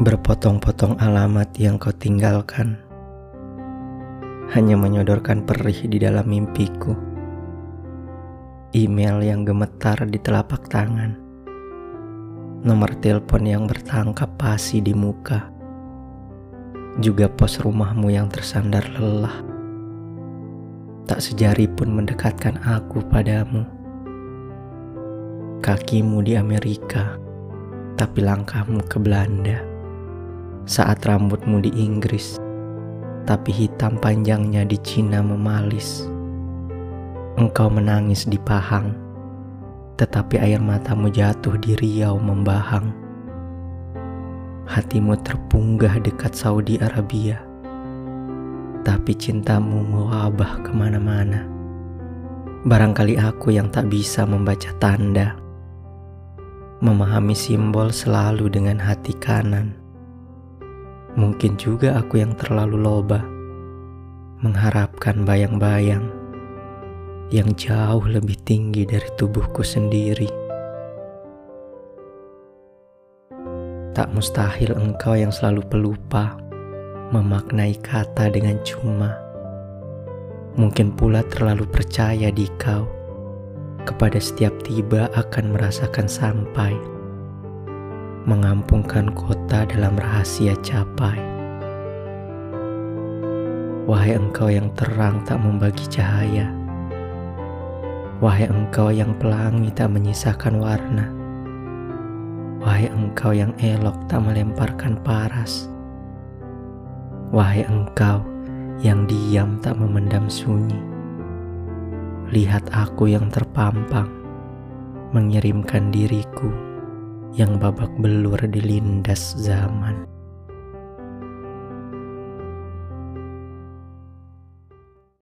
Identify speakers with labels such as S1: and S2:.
S1: Berpotong-potong alamat yang kau tinggalkan hanya menyodorkan perih di dalam mimpiku. Email yang gemetar di telapak tangan. Nomor telepon yang bertangkap pasi di muka. Juga pos rumahmu yang tersandar lelah. Tak sejari pun mendekatkan aku padamu. Kakimu di Amerika, tapi langkahmu ke Belanda. Saat rambutmu di Inggris, tapi hitam panjangnya di Cina memalis. Engkau menangis di Pahang, tetapi air matamu jatuh di Riau membahang. Hatimu terpunggah dekat Saudi Arabia, tapi cintamu mewabah ke mana-mana. Barangkali aku yang tak bisa membaca tanda, memahami simbol selalu dengan hati kanan Mungkin juga aku yang terlalu loba mengharapkan bayang-bayang yang jauh lebih tinggi dari tubuhku sendiri. Tak mustahil engkau yang selalu pelupa memaknai kata dengan cuma. Mungkin pula terlalu percaya di kau kepada setiap tiba akan merasakan sampai mengampungkan kota dalam rahasia capai. Wahai engkau yang terang tak membagi cahaya, wahai engkau yang pelangi tak menyisakan warna, wahai engkau yang elok tak melemparkan paras, wahai engkau yang diam tak memendam sunyi. Lihat aku yang terpampang, mengirimkan diriku yang babak belur dilindas zaman.